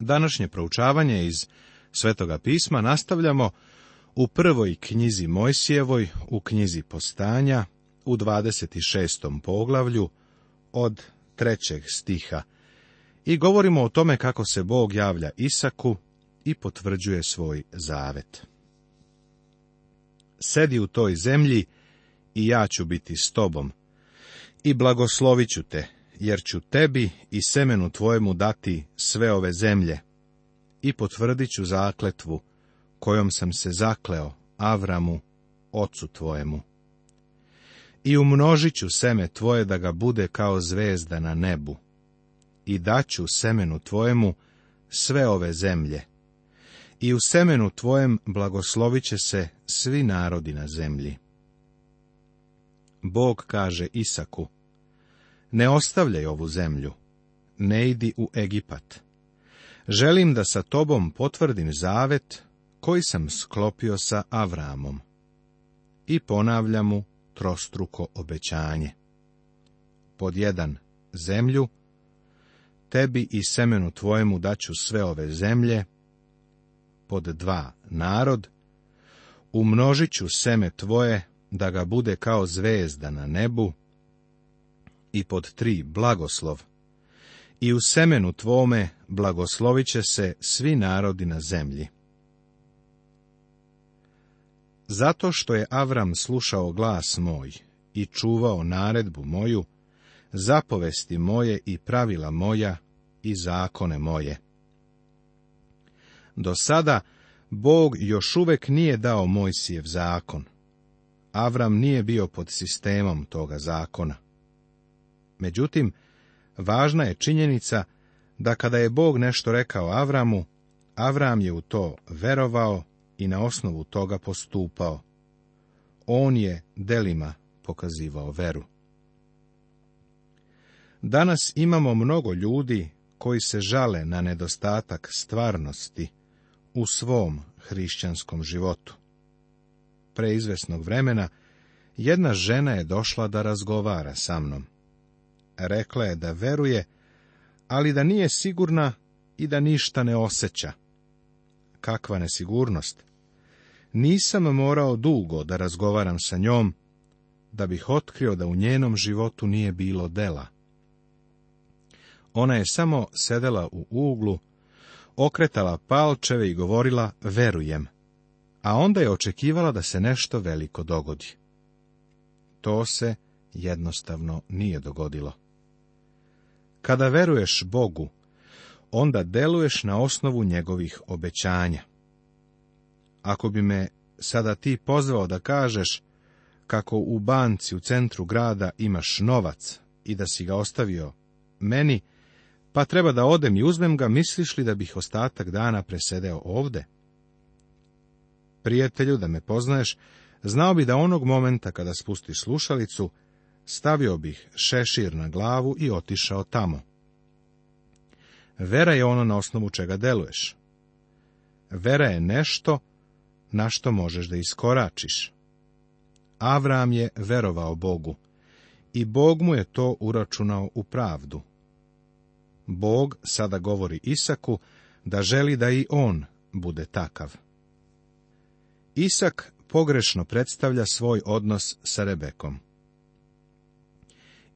Današnje proučavanje iz Svetoga pisma nastavljamo u prvoj knjizi Mojsijevoj, u knjizi Postanja, u 26. poglavlju od trećeg stiha i govorimo o tome kako se Bog javlja Isaku i potvrđuje svoj zavet. Sedi u toj zemlji i ja ću biti s tobom i blagoslovit ću te jer ću tebi i semenu tvojemu dati sve ove zemlje. I potvrdit ću zakletvu, kojom sam se zakleo Avramu, ocu tvojemu. I umnožit ću seme tvoje da ga bude kao zvezda na nebu. I daću semenu tvojemu sve ove zemlje. I u semenu tvojem blagoslovit će se svi narodi na zemlji. Bog kaže Isaku, ne ostavljaj ovu zemlju, ne idi u Egipat. Želim da sa tobom potvrdim zavet koji sam sklopio sa Avramom. I ponavlja mu trostruko obećanje. Pod jedan, zemlju, tebi i semenu tvojemu daću sve ove zemlje. Pod dva, narod, umnožit ću seme tvoje, da ga bude kao zvezda na nebu, i pod tri blagoslov. I u semenu tvome blagoslovit će se svi narodi na zemlji. Zato što je Avram slušao glas moj i čuvao naredbu moju, zapovesti moje i pravila moja i zakone moje. Do sada Bog još uvek nije dao Mojsijev zakon. Avram nije bio pod sistemom toga zakona. Međutim, važna je činjenica da kada je Bog nešto rekao Avramu, Avram je u to verovao i na osnovu toga postupao. On je delima pokazivao veru. Danas imamo mnogo ljudi koji se žale na nedostatak stvarnosti u svom hrišćanskom životu. Pre vremena jedna žena je došla da razgovara sa mnom rekla je da veruje, ali da nije sigurna i da ništa ne osjeća. Kakva nesigurnost! Nisam morao dugo da razgovaram sa njom, da bih otkrio da u njenom životu nije bilo dela. Ona je samo sedela u uglu, okretala palčeve i govorila verujem, a onda je očekivala da se nešto veliko dogodi. To se jednostavno nije dogodilo. Kada veruješ Bogu, onda deluješ na osnovu njegovih obećanja. Ako bi me sada ti pozvao da kažeš kako u banci u centru grada imaš novac i da si ga ostavio meni, pa treba da odem i uzmem ga, misliš li da bih ostatak dana presedeo ovde? Prijatelju, da me poznaješ, znao bi da onog momenta kada spustiš slušalicu, stavio bih šešir na glavu i otišao tamo. Vera je ono na osnovu čega deluješ. Vera je nešto na što možeš da iskoračiš. Avram je verovao Bogu i Bog mu je to uračunao u pravdu. Bog sada govori Isaku da želi da i on bude takav. Isak pogrešno predstavlja svoj odnos sa Rebekom.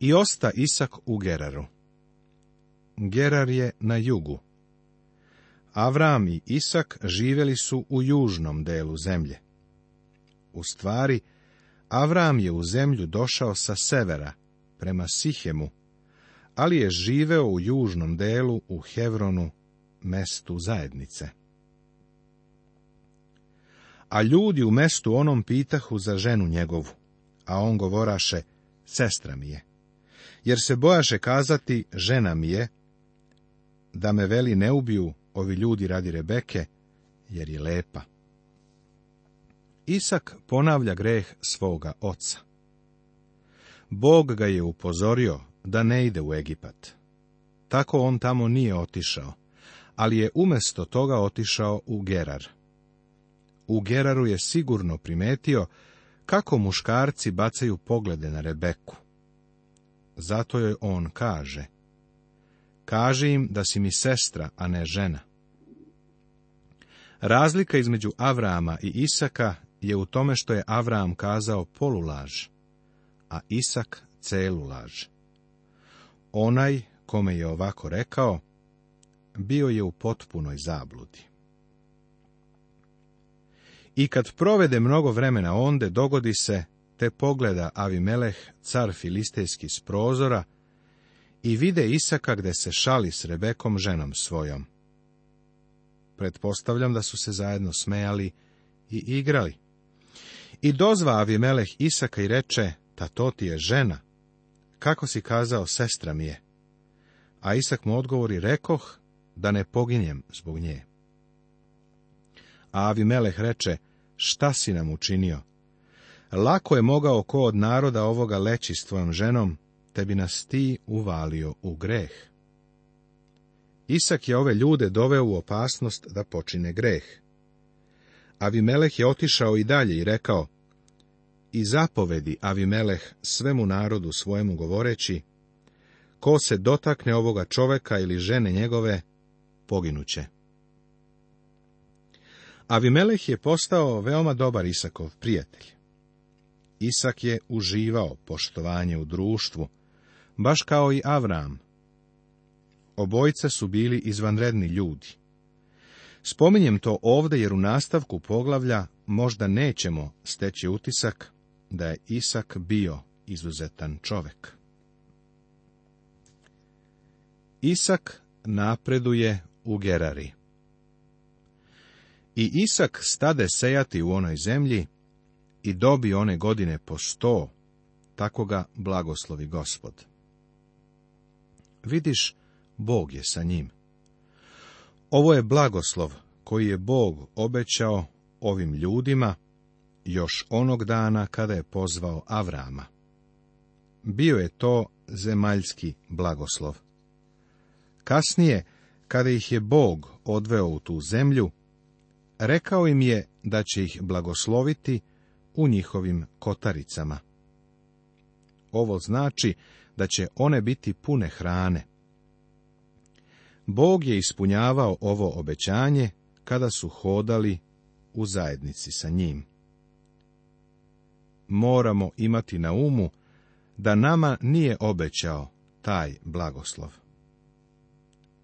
I osta Isak u Geraru. Gerar je na jugu. Avram i Isak živeli su u južnom delu zemlje. U stvari, Avram je u zemlju došao sa severa, prema Sihemu, ali je živeo u južnom delu u Hevronu, mestu zajednice. A ljudi u mestu onom pitahu za ženu njegovu, a on govoraše, sestra mi je jer se bojaše kazati, žena mi je, da me veli ne ubiju ovi ljudi radi Rebeke, jer je lepa. Isak ponavlja greh svoga oca. Bog ga je upozorio da ne ide u Egipat. Tako on tamo nije otišao, ali je umjesto toga otišao u Gerar. U Geraru je sigurno primetio kako muškarci bacaju poglede na Rebeku. Zato joj on kaže, kaže im da si mi sestra, a ne žena. Razlika između Avrama i Isaka je u tome što je Avram kazao polulaž, a Isak celu laž. Onaj kome je ovako rekao, bio je u potpunoj zabludi. I kad provede mnogo vremena onde, dogodi se te pogleda Avimeleh, car filistejski s prozora, i vide Isaka gde se šali s Rebekom ženom svojom. Pretpostavljam da su se zajedno smejali i igrali. I dozva Avimeleh Isaka i reče, ta to ti je žena. Kako si kazao, sestra mi je. A Isak mu odgovori, rekoh, da ne poginjem zbog nje. A Avimeleh reče, šta si nam učinio? Lako je mogao ko od naroda ovoga leći s tvojom ženom, te bi nas ti uvalio u greh. Isak je ove ljude doveo u opasnost da počine greh. Avimeleh je otišao i dalje i rekao, i zapovedi Avimeleh svemu narodu svojemu govoreći, ko se dotakne ovoga čoveka ili žene njegove, poginuće. Avimeleh je postao veoma dobar Isakov prijatelj. Isak je uživao poštovanje u društvu, baš kao i Avram. Obojca su bili izvanredni ljudi. Spominjem to ovdje jer u nastavku poglavlja možda nećemo steći utisak da je Isak bio izuzetan čovek. Isak napreduje u Gerari. I Isak stade sejati u onoj zemlji i dobi one godine po sto, tako ga blagoslovi gospod. Vidiš, Bog je sa njim. Ovo je blagoslov koji je Bog obećao ovim ljudima još onog dana kada je pozvao Avrama. Bio je to zemaljski blagoslov. Kasnije, kada ih je Bog odveo u tu zemlju, rekao im je da će ih blagosloviti u njihovim kotaricama. Ovo znači da će one biti pune hrane. Bog je ispunjavao ovo obećanje kada su hodali u zajednici sa njim. Moramo imati na umu da nama nije obećao taj blagoslov.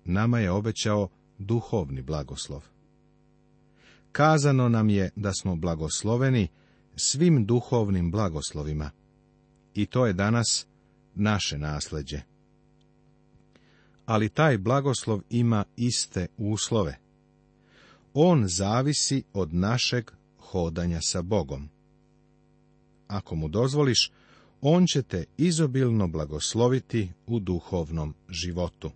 Nama je obećao duhovni blagoslov. Kazano nam je da smo blagosloveni svim duhovnim blagoslovima. I to je danas naše nasleđe. Ali taj blagoslov ima iste uslove. On zavisi od našeg hodanja sa Bogom. Ako mu dozvoliš, on će te izobilno blagosloviti u duhovnom životu.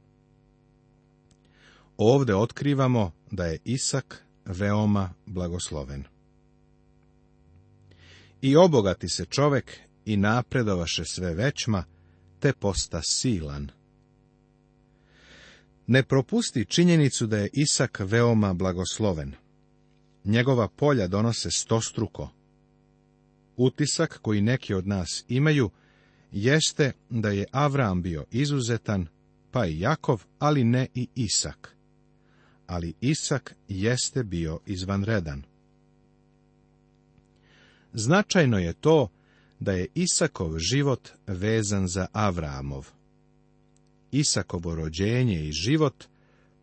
Ovde otkrivamo da je Isak veoma blagosloven. I obogati se čovek i napredovaše sve većma, te posta silan. Ne propusti činjenicu da je Isak veoma blagosloven. Njegova polja donose stostruko. Utisak koji neki od nas imaju jeste da je Avram bio izuzetan, pa i Jakov, ali ne i Isak. Ali Isak jeste bio izvanredan. Značajno je to da je Isakov život vezan za Avramov. Isakovo rođenje i život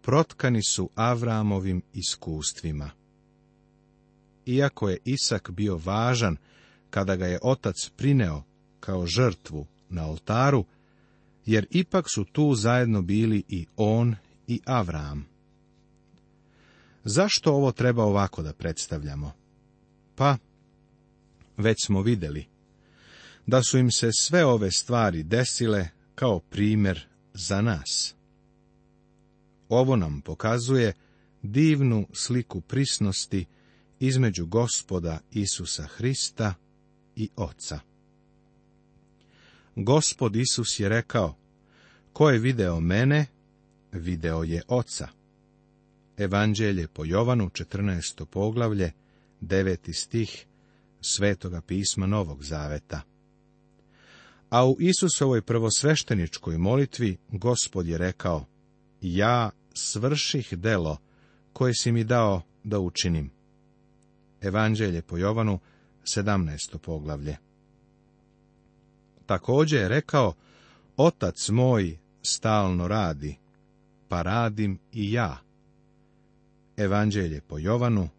protkani su Avramovim iskustvima. Iako je Isak bio važan kada ga je otac prineo kao žrtvu na oltaru, jer ipak su tu zajedno bili i on i Avram. Zašto ovo treba ovako da predstavljamo? Pa, već smo vidjeli da su im se sve ove stvari desile kao primjer za nas. Ovo nam pokazuje divnu sliku prisnosti između gospoda Isusa Hrista i Oca. Gospod Isus je rekao, ko je video mene, video je Oca. Evanđelje po Jovanu, 14. poglavlje, 9. stih svetoga pisma Novog Zaveta. A u Isusovoj prvosvešteničkoj molitvi gospod je rekao, ja svrših delo koje si mi dao da učinim. Evanđelje po Jovanu, 17. poglavlje. Također je rekao, otac moj stalno radi, pa radim i ja. Evanđelje po Jovanu,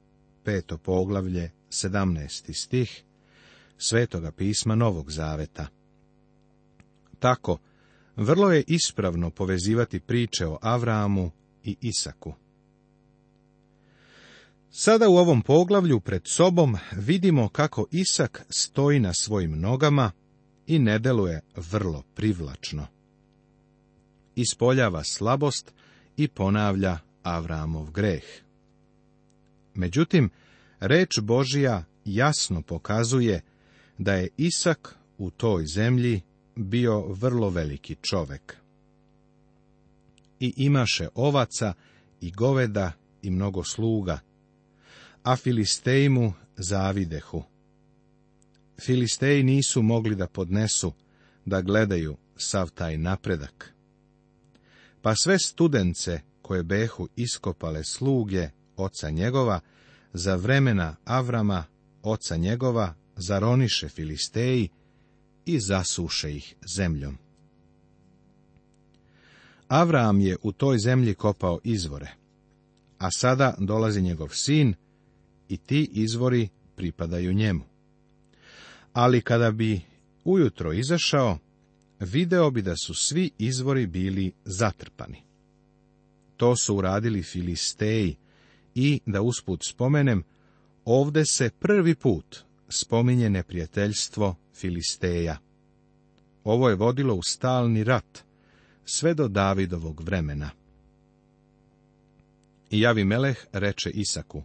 peto poglavlje, 17. stih Svetoga pisma Novog Zaveta. Tako, vrlo je ispravno povezivati priče o Avramu i Isaku. Sada u ovom poglavlju pred sobom vidimo kako Isak stoji na svojim nogama i ne deluje vrlo privlačno. Ispoljava slabost i ponavlja Avramov greh. Međutim, Reč Božija jasno pokazuje da je Isak u toj zemlji bio vrlo veliki čovek. I imaše ovaca i goveda i mnogo sluga, a filistejmu mu zavidehu. Filisteji nisu mogli da podnesu, da gledaju sav taj napredak. Pa sve studence koje behu iskopale sluge oca njegova, za vremena Avrama, oca njegova, zaroniše Filisteji i zasuše ih zemljom. Avram je u toj zemlji kopao izvore, a sada dolazi njegov sin i ti izvori pripadaju njemu. Ali kada bi ujutro izašao, video bi da su svi izvori bili zatrpani. To su uradili Filisteji, i, da usput spomenem, ovde se prvi put spominje neprijateljstvo Filisteja. Ovo je vodilo u stalni rat, sve do Davidovog vremena. I javi Meleh reče Isaku,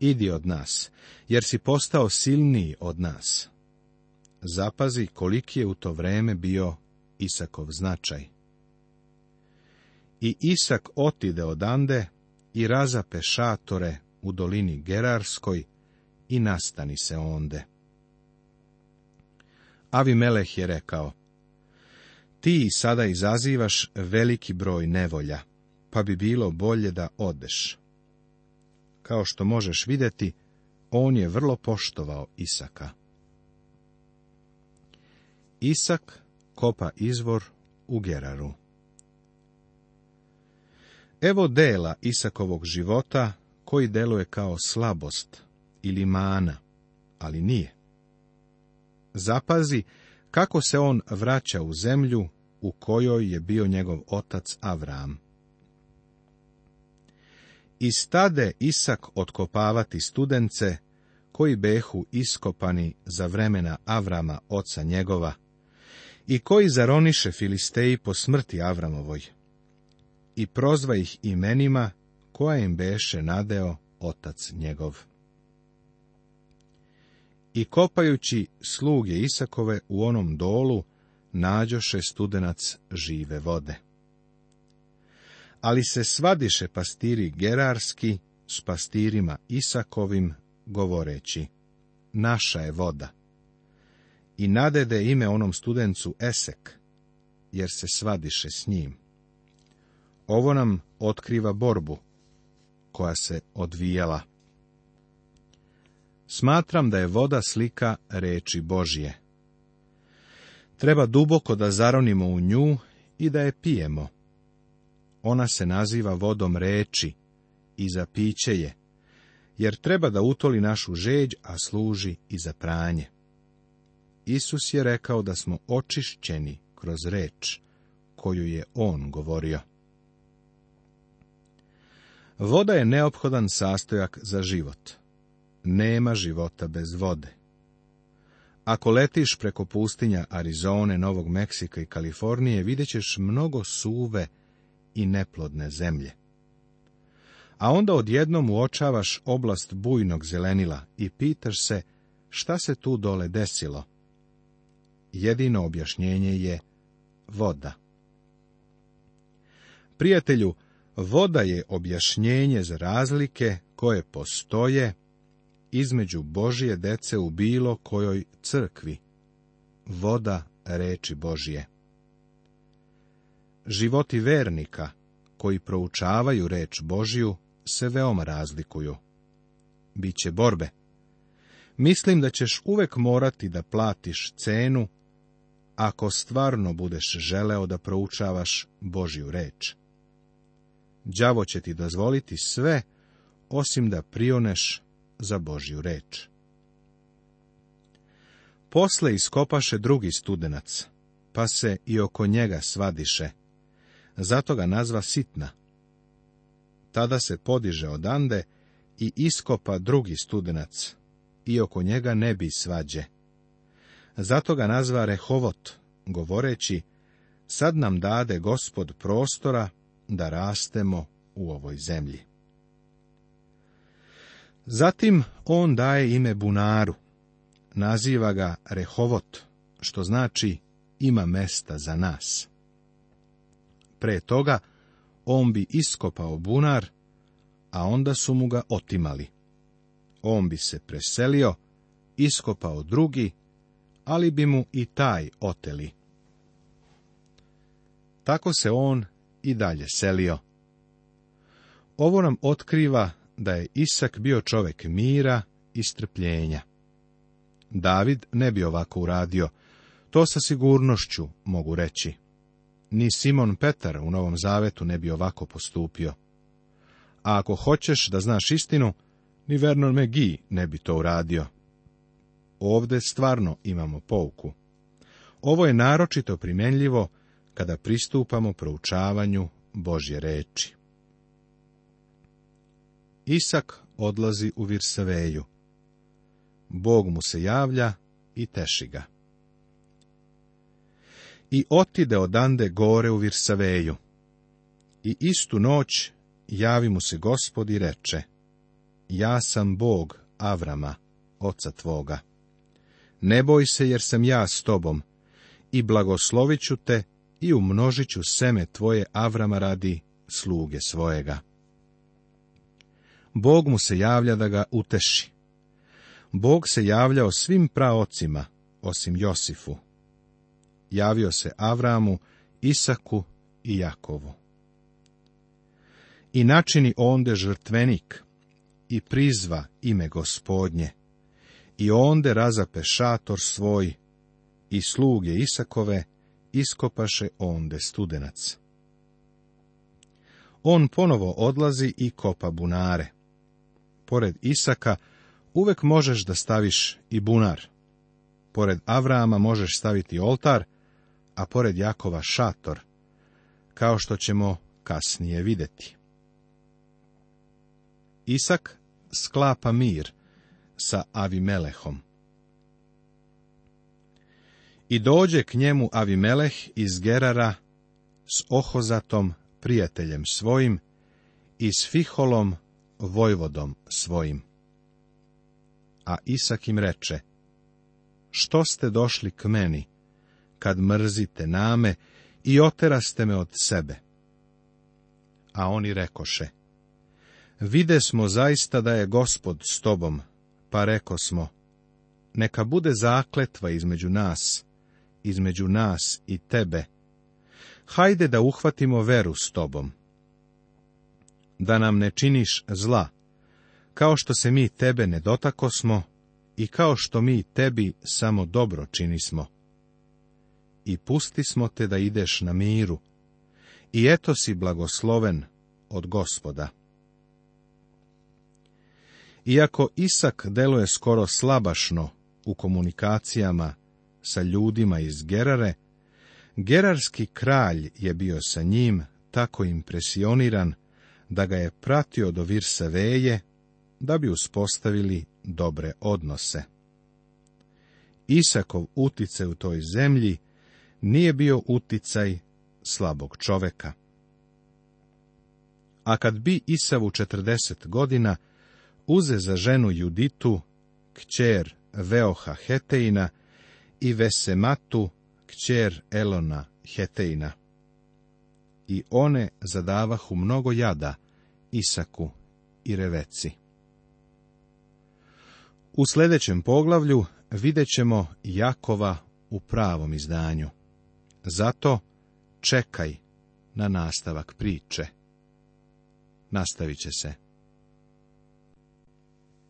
idi od nas, jer si postao silniji od nas. Zapazi koliki je u to vreme bio Isakov značaj. I Isak otide odande i razape šatore u dolini Gerarskoj i nastani se onde. Avi meleh je rekao, ti sada izazivaš veliki broj nevolja, pa bi bilo bolje da odeš. Kao što možeš vidjeti, on je vrlo poštovao Isaka. Isak kopa izvor u Geraru. Evo dela Isakovog života koji deluje kao slabost ili mana, ali nije. Zapazi kako se on vraća u zemlju u kojoj je bio njegov otac Avram. I stade Isak otkopavati studence, koji behu iskopani za vremena Avrama, oca njegova, i koji zaroniše Filisteji po smrti Avramovoj, i prozva ih imenima koja im beše nadeo otac njegov. I kopajući sluge Isakove u onom dolu, nađoše studenac žive vode. Ali se svadiše pastiri Gerarski s pastirima Isakovim, govoreći, naša je voda. I nadede ime onom studencu Esek, jer se svadiše s njim. Ovo nam otkriva borbu koja se odvijala. Smatram da je voda slika reči Božje. Treba duboko da zaronimo u nju i da je pijemo. Ona se naziva vodom reči i za piće je, jer treba da utoli našu žeđ, a služi i za pranje. Isus je rekao da smo očišćeni kroz reč koju je on govorio. Voda je neophodan sastojak za život. Nema života bez vode. Ako letiš preko pustinja Arizone, Novog Meksika i Kalifornije, vidjet ćeš mnogo suve i neplodne zemlje. A onda odjednom uočavaš oblast bujnog zelenila i pitaš se šta se tu dole desilo. Jedino objašnjenje je voda. Prijatelju, Voda je objašnjenje za razlike koje postoje između Božije dece u bilo kojoj crkvi. Voda reči Božije. Životi vernika koji proučavaju reč Božju se veoma razlikuju. Biće borbe. Mislim da ćeš uvek morati da platiš cenu ako stvarno budeš želeo da proučavaš Božju reč đavo će ti dozvoliti sve, osim da prioneš za Božju reč. Posle iskopaše drugi studenac, pa se i oko njega svadiše. Zato ga nazva sitna. Tada se podiže odande i iskopa drugi studenac, i oko njega ne bi svađe. Zato ga nazva Rehovot, govoreći, sad nam dade gospod prostora da rastemo u ovoj zemlji. Zatim on daje ime bunaru, naziva ga Rehovot, što znači ima mesta za nas. Pre toga on bi iskopao bunar, a onda su mu ga otimali. On bi se preselio, iskopao drugi, ali bi mu i taj oteli. Tako se on i dalje selio. Ovo nam otkriva da je Isak bio čovjek mira i strpljenja. David ne bi ovako uradio, to sa sigurnošću mogu reći. Ni Simon Petar u Novom Zavetu ne bi ovako postupio. A ako hoćeš da znaš istinu, ni Vernon McGee ne bi to uradio. Ovde stvarno imamo pouku. Ovo je naročito primjenljivo kada pristupamo proučavanju Božje reči. Isak odlazi u Virsaveju. Bog mu se javlja i teši ga. I otide odande gore u Virsaveju. I istu noć javi mu se gospod i reče, Ja sam Bog Avrama, oca tvoga. Ne boj se jer sam ja s tobom i blagoslovit ću te i umnožit ću seme tvoje Avrama radi sluge svojega. Bog mu se javlja da ga uteši. Bog se javljao svim praocima, osim Josifu. Javio se Avramu, Isaku i Jakovu. I načini onde žrtvenik i prizva ime gospodnje. I onde razape šator svoj i sluge Isakove iskopaše onde studenac. On ponovo odlazi i kopa bunare. Pored Isaka uvek možeš da staviš i bunar. Pored Avrama možeš staviti oltar, a pored Jakova šator, kao što ćemo kasnije vidjeti. Isak sklapa mir sa Avimelehom. I dođe k njemu Avimeleh iz Gerara s Ohozatom, prijateljem svojim, i s Fiholom, vojvodom svojim. A Isak im reče, što ste došli k meni, kad mrzite name i oteraste me od sebe? A oni rekoše, vide smo zaista da je gospod s tobom, pa reko smo, neka bude zakletva između nas, između nas i tebe. Hajde da uhvatimo veru s tobom. Da nam ne činiš zla, kao što se mi tebe ne smo i kao što mi tebi samo dobro činismo. I pusti smo te da ideš na miru, i eto si blagosloven od gospoda. Iako Isak deluje skoro slabašno u komunikacijama sa ljudima iz Gerare, Gerarski kralj je bio sa njim tako impresioniran da ga je pratio do Virseveje da bi uspostavili dobre odnose. Isakov utice u toj zemlji nije bio uticaj slabog čoveka. A kad bi Isavu 40 godina uze za ženu Juditu, kćer Veoha Heteina, i Vesematu, kćer Elona heteina I one zadavahu mnogo jada Isaku i Reveci. U sljedećem poglavlju vidjet ćemo Jakova u pravom izdanju. Zato čekaj na nastavak priče. Nastavit će se.